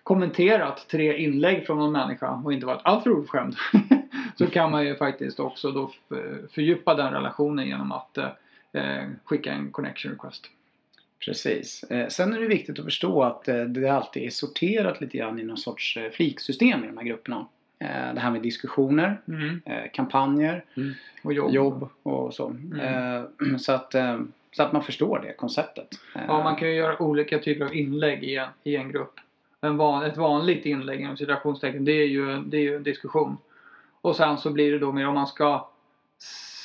Speaker 1: kommenterat tre inlägg från någon människa och inte varit alltför oförskämd. [LAUGHS] så kan man ju faktiskt också då fördjupa den relationen genom att eh, skicka en connection request.
Speaker 2: Precis. Eh, Sen är det viktigt att förstå att eh, det alltid är sorterat lite grann i någon sorts fliksystem i de här grupperna. Det här med diskussioner, eh, kampanjer,
Speaker 1: Och jobb.
Speaker 2: jobb och så. Eh, [CLEARS THROAT] Så att, så att man förstår det konceptet.
Speaker 1: Ja, man kan ju göra olika typer av inlägg i en, i en grupp. En van, ett vanligt inlägg inom citationstecken det är, ju, det är ju en diskussion. Och sen så blir det då mer om man ska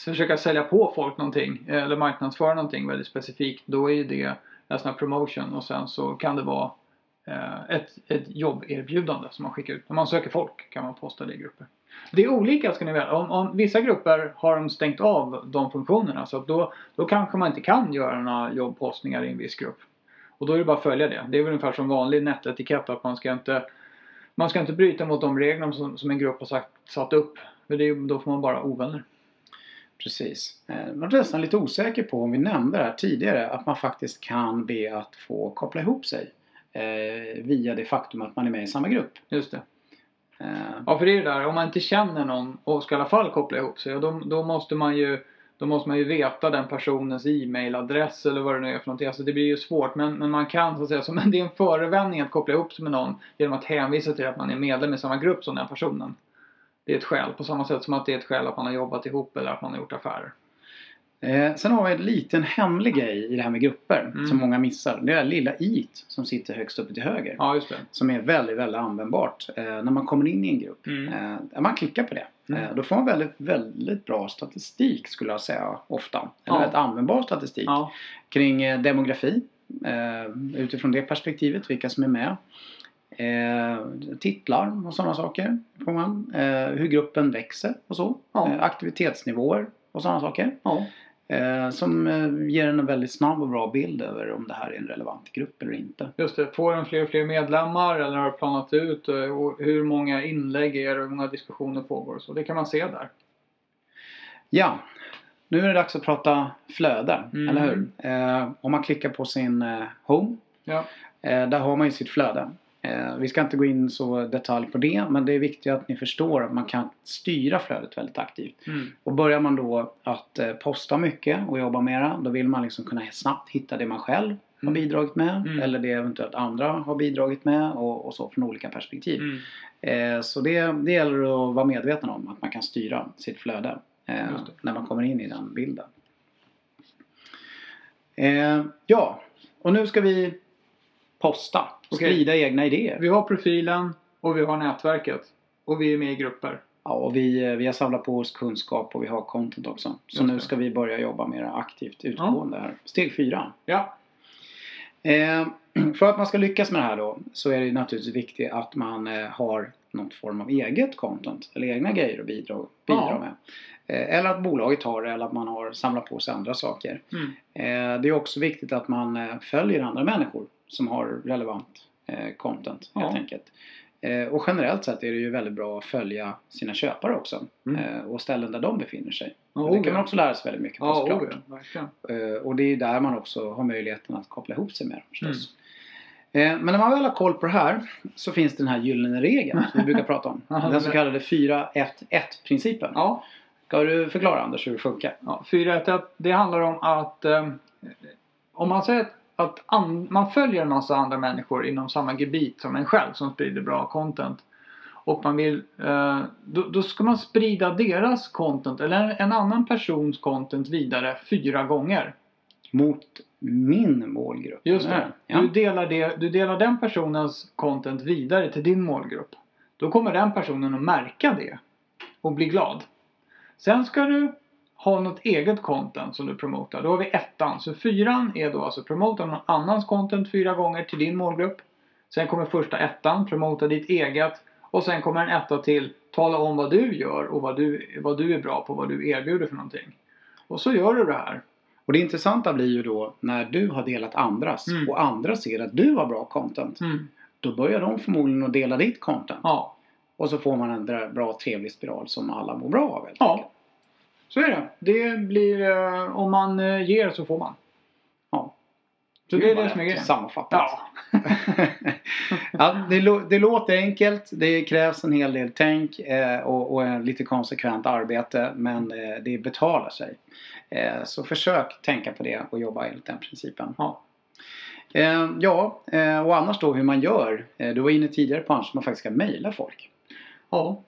Speaker 1: försöka sälja på folk någonting eller marknadsföra någonting väldigt specifikt. Då är ju det en sån här promotion och sen så kan det vara eh, ett, ett jobberbjudande som man skickar ut. När man söker folk kan man posta det i grupper. Det är olika ska ni veta. Om, om vissa grupper har de stängt av de funktionerna så att då, då kanske man inte kan göra några jobbpostningar i en viss grupp. Och då är det bara att följa det. Det är väl ungefär som vanlig nätetikett att man ska inte man ska inte bryta mot de reglerna som, som en grupp har sagt, satt upp. För det då får man bara ovänner.
Speaker 2: Precis. Eh, Man är nästan lite osäker på om vi nämnde det här tidigare att man faktiskt kan be att få koppla ihop sig eh, via det faktum att man är med i samma grupp.
Speaker 1: Just det.
Speaker 2: Eh,
Speaker 1: Ja, för det är ju där, om man inte känner någon och ska i alla fall koppla ihop sig, då, då måste man ju då måste man ju veta den personens e-mailadress eller vad det nu är för någonting. Alltså det blir ju svårt men, men man kan så att säga, som [LAUGHS] det är en förevändning att koppla ihop sig med någon genom att hänvisa till att man är medlem i samma grupp som den personen. Det är ett skäl, på samma sätt som att det är ett skäl att man har jobbat ihop eller att man har gjort affärer.
Speaker 2: Eh, sen har vi en liten hemlig grej i det här med grupper
Speaker 1: Mm.
Speaker 2: som många missar. Det är det lilla i som sitter högst uppe till höger.
Speaker 1: Ja, just det.
Speaker 2: Som är väldigt, väldigt användbart eh, när man kommer in i en grupp.
Speaker 1: Mm.
Speaker 2: Eh, man klickar på det.
Speaker 1: Mm.
Speaker 2: Eh, då får man väldigt, väldigt bra statistik skulle jag säga ofta. Eller
Speaker 1: Ja.
Speaker 2: väldigt användbar statistik
Speaker 1: Ja,
Speaker 2: kring eh, demografi. Eh, utifrån det perspektivet, vilka som är med. Titlar och sådana saker får man. Hur gruppen växer och så.
Speaker 1: Ja.
Speaker 2: Aktivitetsnivåer och sådana saker.
Speaker 1: ja.
Speaker 2: Eh, som eh, ger en väldigt snabb och bra bild över om det här är en relevant grupp eller inte.
Speaker 1: Just det. Får den fler och fler medlemmar eller har planat ut? eh, Och hur många inlägg är det? Hur många diskussioner pågår? och Så det kan man se där.
Speaker 2: Ja, nu är det dags att prata flöde,
Speaker 1: Mm.
Speaker 2: eller hur? Eh, om man klickar på sin eh, Home,
Speaker 1: Ja.
Speaker 2: eh, där har man ju sitt flöde. Eh, vi ska inte gå in så detalj på det, men det är viktigt att ni förstår att man kan styra flödet väldigt aktivt.
Speaker 1: Mm.
Speaker 2: Och börjar man då att eh, posta mycket och jobba mera, då vill man liksom kunna snabbt hitta det man själv har
Speaker 1: Mm.
Speaker 2: bidragit med
Speaker 1: Mm.
Speaker 2: eller det eventuellt andra har bidragit med och, och så från olika perspektiv.
Speaker 1: Mm.
Speaker 2: Eh, så det, det gäller att vara medveten om att man kan styra sitt flöde eh, när man kommer in i den bilden. Eh, ja, och nu ska vi posta
Speaker 1: Okej.
Speaker 2: sprida egna idéer.
Speaker 1: Vi har profilen och vi har nätverket. Och vi är med i grupper.
Speaker 2: Ja, och vi, eh, vi har samlat på oss kunskap och vi har content också. Så nu ska vi börja jobba mer aktivt utgående här. Steg fyra.
Speaker 1: Ja.
Speaker 2: Eh, [CLEARS THROAT] för att man ska lyckas med det här då så är det naturligtvis viktigt att man eh, har någon form av eget content eller egna grejer att bidra, bidra
Speaker 1: Ja.
Speaker 2: med. Eh, eller att bolaget har det eller att man har samlat på sig andra saker.
Speaker 1: Mm.
Speaker 2: Eh, det är också viktigt att man eh, följer andra människor som har relevant eh, content helt
Speaker 1: Ja.
Speaker 2: enkelt. Eh, och generellt sett är det ju väldigt bra att följa sina köpare också.
Speaker 1: Mm.
Speaker 2: Eh, och ställen där de befinner sig.
Speaker 1: Ja,
Speaker 2: det kan man också lära sig väldigt mycket på
Speaker 1: Ja,
Speaker 2: såklart.
Speaker 1: oh,
Speaker 2: Och det är där man också har möjligheten att koppla ihop sig med förstås. Eh, Men när man väl har koll på det här så finns den här gyllene regeln som vi brukar [LAUGHS] prata om. Den så kallade 4-1-1 principen.
Speaker 1: Ja,
Speaker 2: Ska du förklara Anders hur det funkar?
Speaker 1: ja 4-1-1. Det handlar om att eh, om man säger att, att an, man följer en massa andra människor inom samma gebit som en själv som sprider bra content. Och man vill, eh, då, då ska man sprida deras content eller en annan persons content vidare fyra gånger.
Speaker 2: Mot min målgrupp.
Speaker 1: Just det.
Speaker 2: Ja.
Speaker 1: Du, delar det. du delar den personens content vidare till din målgrupp. Då kommer den personen att märka det. Och bli glad. Sen ska du ha något eget content som du promotar. Då har vi ettan. Så fyran är då alltså promota någon annans content fyra gånger till din målgrupp. Sen kommer första ettan, promota ditt eget. Och sen kommer en etta till, tala om vad du gör och vad du, vad du är bra på, vad du erbjuder för någonting. Och så gör du det här.
Speaker 2: Och det intressanta blir ju då när du har delat andras
Speaker 1: Mm.
Speaker 2: och andra ser att du har bra content.
Speaker 1: Mm.
Speaker 2: Då börjar de förmodligen att dela ditt content.
Speaker 1: Ja,
Speaker 2: Och så får man en bra trevlig spiral som alla mår bra av helt
Speaker 1: Ja. Så är det. Det blir, eh, om man eh, ger så får man.
Speaker 2: Ja.
Speaker 1: Så
Speaker 2: Gud,
Speaker 1: det är det som är grejen.
Speaker 2: Sammanfattat.
Speaker 1: Ja. [LAUGHS]
Speaker 2: ja, det, det låter enkelt. Det krävs en hel del tänk eh, och, och lite konsekvent arbete. Men det betalar sig. Så försök tänka på det och jobba enligt den principen.
Speaker 1: Ja.
Speaker 2: Ja, och annars då hur man gör. Du var inne tidigare på att man faktiskt ska mejla folk.
Speaker 1: ja.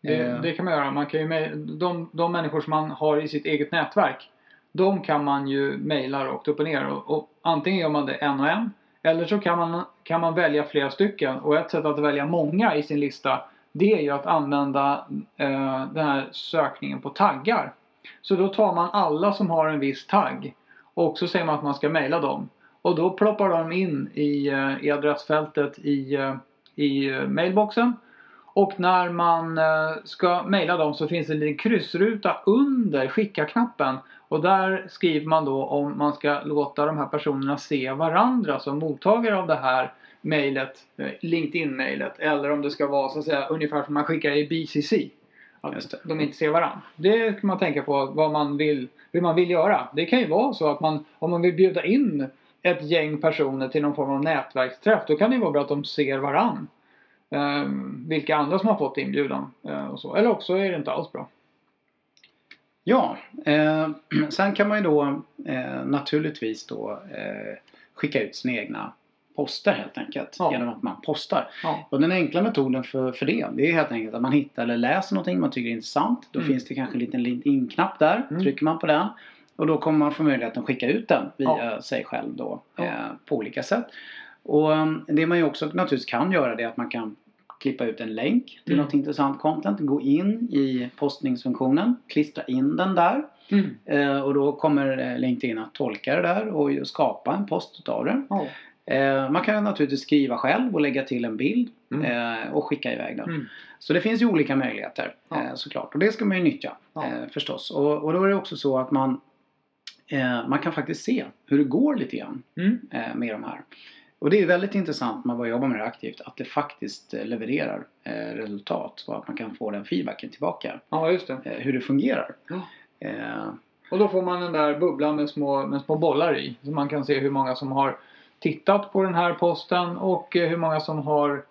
Speaker 1: Det, det kan man göra. Man kan ju mej- de, de människor som man har i sitt eget nätverk. De kan man ju mejla rakt upp och ner. Och, och antingen gör man det en och en. Eller så kan man, kan man välja flera stycken. Och ett sätt att välja många i sin lista. Det är ju att använda eh, den här sökningen på taggar. Så då tar man alla som har en viss tagg. Och så säger man att man ska mejla dem. Och då ploppar de in i, eh, i adressfältet i, eh, i eh, mailboxen. Och när man eh, ska mejla dem så finns det en liten kryssruta under skicka-knappen. Och där skriver man då om man ska låta de här personerna se varandra som mottagare av det här mejlet, eh, LinkedIn-mejlet. Eller om det ska vara så att säga ungefär som man skickar i BCC. Att de inte ser varandra. Det kan man tänka på vad man vill, hur man vill göra. Det kan ju vara så att man, om man vill bjuda in ett gäng personer till någon form av nätverksträff. Då kan det vara bra att de ser varann. Eh, vilka andra som har fått inbjudan. Eh, och så. Eller också är det inte alls bra.
Speaker 2: Ja, eh, [CLEARS THROAT] sen kan man ju då eh, naturligtvis då eh, skicka ut sina egna poster helt enkelt.
Speaker 1: Ja.
Speaker 2: Genom att man postar.
Speaker 1: Ja.
Speaker 2: Och den enkla metoden för, för det, det är helt enkelt att man hittar eller läser någonting man tycker är intressant. Då
Speaker 1: Mm.
Speaker 2: finns det kanske en liten LinkedIn-knapp där.
Speaker 1: Mm.
Speaker 2: Trycker man på den. Och då kommer man få möjligheten att skicka ut den via
Speaker 1: Ja.
Speaker 2: sig själv då. Eh, på olika sätt. Och um, det man ju också naturligtvis kan göra det är att man kan klippa ut en länk till
Speaker 1: Mm.
Speaker 2: något intressant content. Gå in i postningsfunktionen. Klistra in den där.
Speaker 1: Mm.
Speaker 2: Eh, och då kommer eh, LinkedIn att tolka det där och skapa en post utav det.
Speaker 1: Ja.
Speaker 2: Eh, man kan naturligtvis skriva själv och lägga till en bild
Speaker 1: Mm.
Speaker 2: eh, och skicka iväg den.
Speaker 1: Mm.
Speaker 2: Så det finns ju olika möjligheter
Speaker 1: Ja.
Speaker 2: eh, såklart. Och det ska man ju nyttja
Speaker 1: Ja.
Speaker 2: eh, förstås. Och, och då är det också så att man, man kan faktiskt se hur det går lite grann
Speaker 1: Mm.
Speaker 2: med de här. Och det är väldigt intressant när man börjar jobba med det aktivt att det faktiskt eh, levererar eh, resultat och att man kan få den feedbacken tillbaka.
Speaker 1: ja, just det.
Speaker 2: Eh, hur det fungerar.
Speaker 1: Ja.
Speaker 2: Eh,
Speaker 1: Och då får man den där bubblan med små, med små bollar i. Så man kan se hur många som har tittat på den här posten och eh, hur många som har,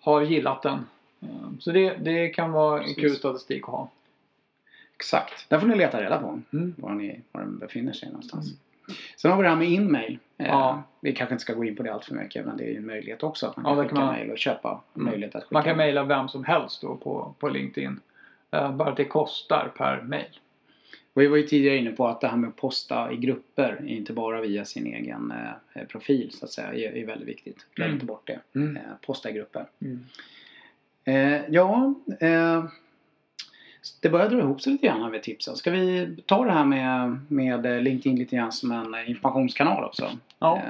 Speaker 1: har gillat den. Eh, Så det, det kan vara
Speaker 2: Precis.
Speaker 1: kul statistik att ha.
Speaker 2: Exakt. Där får ni leta reda på
Speaker 1: Mm.
Speaker 2: var, ni, var den befinner sig någonstans. Sen har vi det här med inmail. Eh,
Speaker 1: Ja.
Speaker 2: Vi kanske inte ska gå in på det allt för mycket men det är ju en möjlighet också att man kan skicka
Speaker 1: man-
Speaker 2: mail och köpa
Speaker 1: Mm.
Speaker 2: möjlighet att skicka
Speaker 1: Man kan mejla vem som helst då på, på LinkedIn. Eh, Bara att det kostar per mejl.
Speaker 2: Vi var ju tidigare inne på att det här med att posta i grupper, inte bara via sin egen eh, profil så att säga, är, är väldigt viktigt. Glöm
Speaker 1: Mm.
Speaker 2: inte bort det.
Speaker 1: Mm.
Speaker 2: Eh, posta i grupper.
Speaker 1: Mm.
Speaker 2: Eh, ja, eh, det börjar dra ihop sig lite grann här med tipsen. Ska vi ta det här med, med LinkedIn lite grann som en informationskanal också?
Speaker 1: Ja.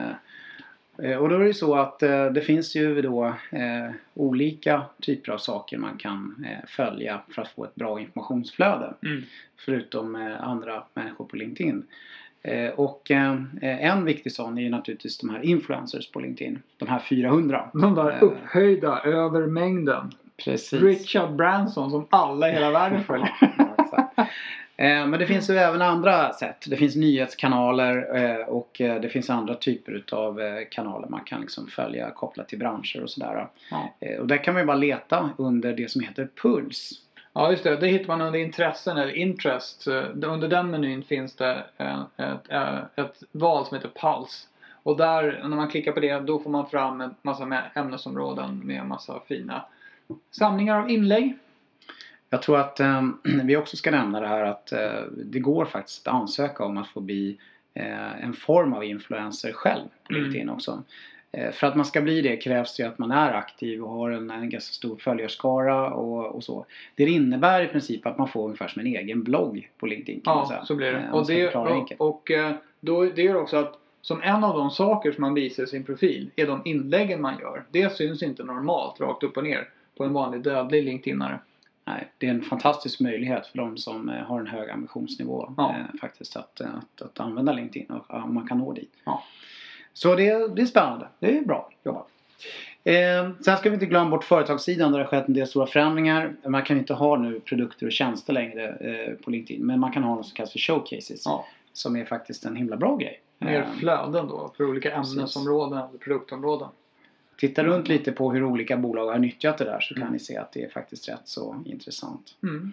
Speaker 2: Eh, eh, och då är det så att eh, det finns ju då eh, olika typer av saker man kan eh, följa för att få ett bra informationsflöde.
Speaker 1: Mm.
Speaker 2: Förutom eh, andra människor på LinkedIn. Och en viktig sån är ju naturligtvis de här influencers på LinkedIn. De här 400.
Speaker 1: De där upphöjda över mängden.
Speaker 2: Precis.
Speaker 1: Richard Branson som alla i hela världen [LAUGHS] följer.
Speaker 2: Eh, Men det finns ju även andra sätt. Det finns nyhetskanaler eh, och eh, det finns andra typer utav eh, kanaler man kan liksom följa kopplat till branscher och sådär.
Speaker 1: Ja.
Speaker 2: Och där kan man ju bara leta under det som heter Puls.
Speaker 1: Ja just det, det hittar man under intressen eller interest. Under den menyn finns det ett, ett val som heter Pulse. Och där, när man klickar på det, då får man fram en massa ämnesområden med massa fina samlingar av inlägg.
Speaker 2: Jag tror att eh, [CLEARS THROAT] vi också ska nämna det här att eh, det går faktiskt att ansöka om att få bli eh, en form av influencer själv på
Speaker 1: Mm.
Speaker 2: LinkedIn också. Eh, för att man ska bli det krävs det ju att man är aktiv och har en, en ganska stor följarskara och, och så. Det innebär i princip att man får ungefär som en egen blogg på LinkedIn.
Speaker 1: Ja, så blir det.
Speaker 2: Eh,
Speaker 1: Och det, och, och eh, då, det gör också att som en av de saker som man visar i sin profil är de inläggen man gör. Det syns inte normalt rakt upp och ner på en vanlig dödlig LinkedInare.
Speaker 2: Nej, det är en fantastisk möjlighet för de som eh, har en hög ambitionsnivå
Speaker 1: Ja.
Speaker 2: eh, faktiskt att, eh, att, att använda LinkedIn och om man kan nå dit.
Speaker 1: Ja.
Speaker 2: Så det, det är spännande. Det är bra jobbat. Eh, sen ska vi inte glömma bort företagssidan där det har skett en del stora förändringar. Man kan inte ha nu produkter och tjänster längre eh, på LinkedIn men man kan ha något som kallas för showcases.
Speaker 1: Ja.
Speaker 2: Som är faktiskt en himla bra grej.
Speaker 1: Mer
Speaker 2: Eh,
Speaker 1: flöden då för olika ämnesområden produktområden.
Speaker 2: Titta runt lite på hur olika bolag har nyttjat det där så kan
Speaker 1: Mm.
Speaker 2: ni se att det är faktiskt rätt så intressant.
Speaker 1: Mm.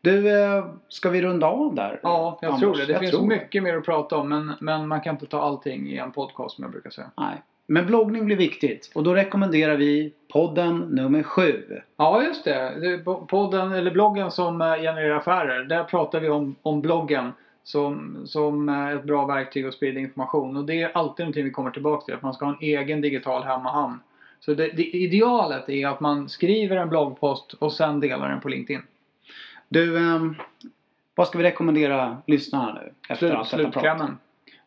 Speaker 2: Du, eh, ska vi runda av där?
Speaker 1: Ja, jag
Speaker 2: Anders?
Speaker 1: tror det. Det
Speaker 2: Jag
Speaker 1: finns mycket mer att prata om men, men man kan inte ta allting i en podcast som jag brukar säga.
Speaker 2: Nej. Men bloggning blir viktigt och då rekommenderar vi podden nummer sju.
Speaker 1: Ja, just det. Podden, eller bloggen som eh, genererar affärer. Där pratar vi om, om bloggen som, som eh, ett bra verktyg att sprida information. Och det är alltid någonting vi kommer tillbaka till. Att man ska ha en egen digital hemmahamn. Så det, det idealet är att man skriver en bloggpost och sen delar den på LinkedIn.
Speaker 2: Du, ehm, vad ska vi rekommendera lyssnarna nu? Efter
Speaker 1: Slut,
Speaker 2: allt
Speaker 1: slutklämmen.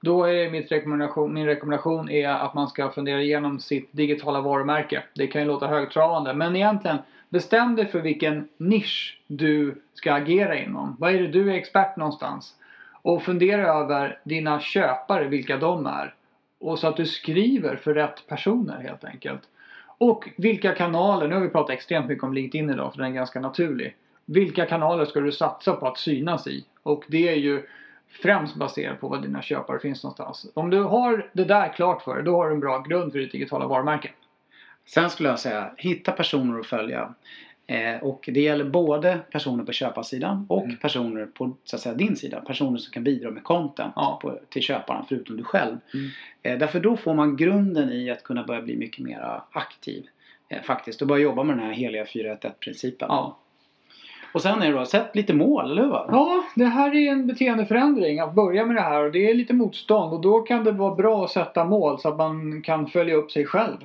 Speaker 1: Då är mitt rekommendation, min rekommendation är att man ska fundera igenom sitt digitala varumärke. Det kan ju låta högtravande men egentligen bestäm dig för vilken nisch du ska agera inom. Vad är det du är expert någonstans? Och fundera över dina köpare, vilka de är. Och så att du skriver för rätt personer helt enkelt. Och vilka kanaler, nu har vi pratat extremt mycket om LinkedIn idag för den är ganska naturlig. Vilka kanaler ska du satsa på att synas i? Och det är ju främst baserat på var dina köpare finns någonstans. Om du har det där klart för dig, då har du en bra grund för ditt digitala varumärke.
Speaker 2: Sen skulle jag säga, hitta personer att följa. Eh, och det gäller både personer på köparsidan och
Speaker 1: Mm.
Speaker 2: personer på så att säga, din sida. Personer som kan bidra med content
Speaker 1: Ja.
Speaker 2: på, till köparen förutom du själv.
Speaker 1: Mm.
Speaker 2: Eh, därför då får man grunden i att kunna börja bli mycket mer aktiv. Eh, faktiskt. Och börja jobba med den här heliga 4-1-1-principen.
Speaker 1: Ja.
Speaker 2: Och sen är det då, sätt lite mål, eller hur?
Speaker 1: Ja, det här är en beteendeförändring att börja med det här och det är lite motstånd och då kan det vara bra att sätta mål så att man kan följa upp sig själv.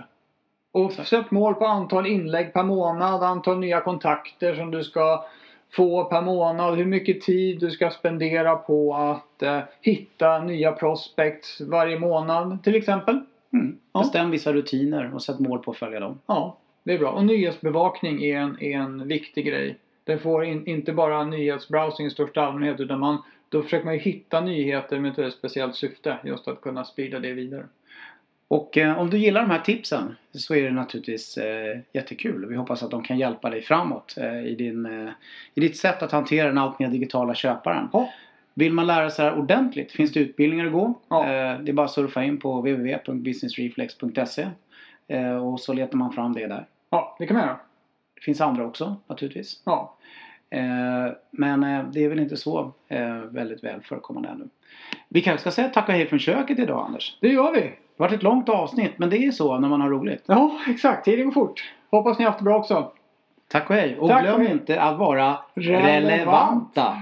Speaker 1: Och sätt mål på antal inlägg per månad, antal nya kontakter som du ska få per månad, hur mycket tid du ska spendera på att eh, hitta nya prospects varje månad till exempel.
Speaker 2: Mm.
Speaker 1: Ja.
Speaker 2: Bestäm vissa rutiner och sätt mål på att följa dem.
Speaker 1: Ja, det är bra. Och nyhetsbevakning är en, är en viktig grej. Det får in, inte bara nyhetsbrowsing i största allmänhet utan man, då försöker man ju hitta nyheter med ett speciellt syfte. Just att kunna sprida det vidare.
Speaker 2: Och eh, om du gillar de här tipsen så är det naturligtvis eh, jättekul. Vi hoppas att de kan hjälpa dig framåt eh, i, din, i ditt sätt att hantera den allt mer digitala köparen.
Speaker 1: Ja.
Speaker 2: Vill man lära sig det här ordentligt finns det utbildningar att gå.
Speaker 1: Ja.
Speaker 2: Det är bara att surfa in på www.businessreflex.se och så letar man fram det där.
Speaker 1: Ja, det kan man göra.
Speaker 2: Det finns andra också naturligtvis.
Speaker 1: Ja,
Speaker 2: men det är väl inte så väldigt väl förekommande ännu. Vi kanske ska säga tack och hej från köket idag Anders.
Speaker 1: det gör vi.
Speaker 2: Det varit ett långt avsnitt men det är så när man har roligt.
Speaker 1: Ja, exakt. Tiden går fort. Hoppas ni har haft det bra också.
Speaker 2: Tack och hej. Och
Speaker 1: Tack och
Speaker 2: glöm
Speaker 1: hej.
Speaker 2: inte att vara
Speaker 1: Relevant.
Speaker 2: relevanta.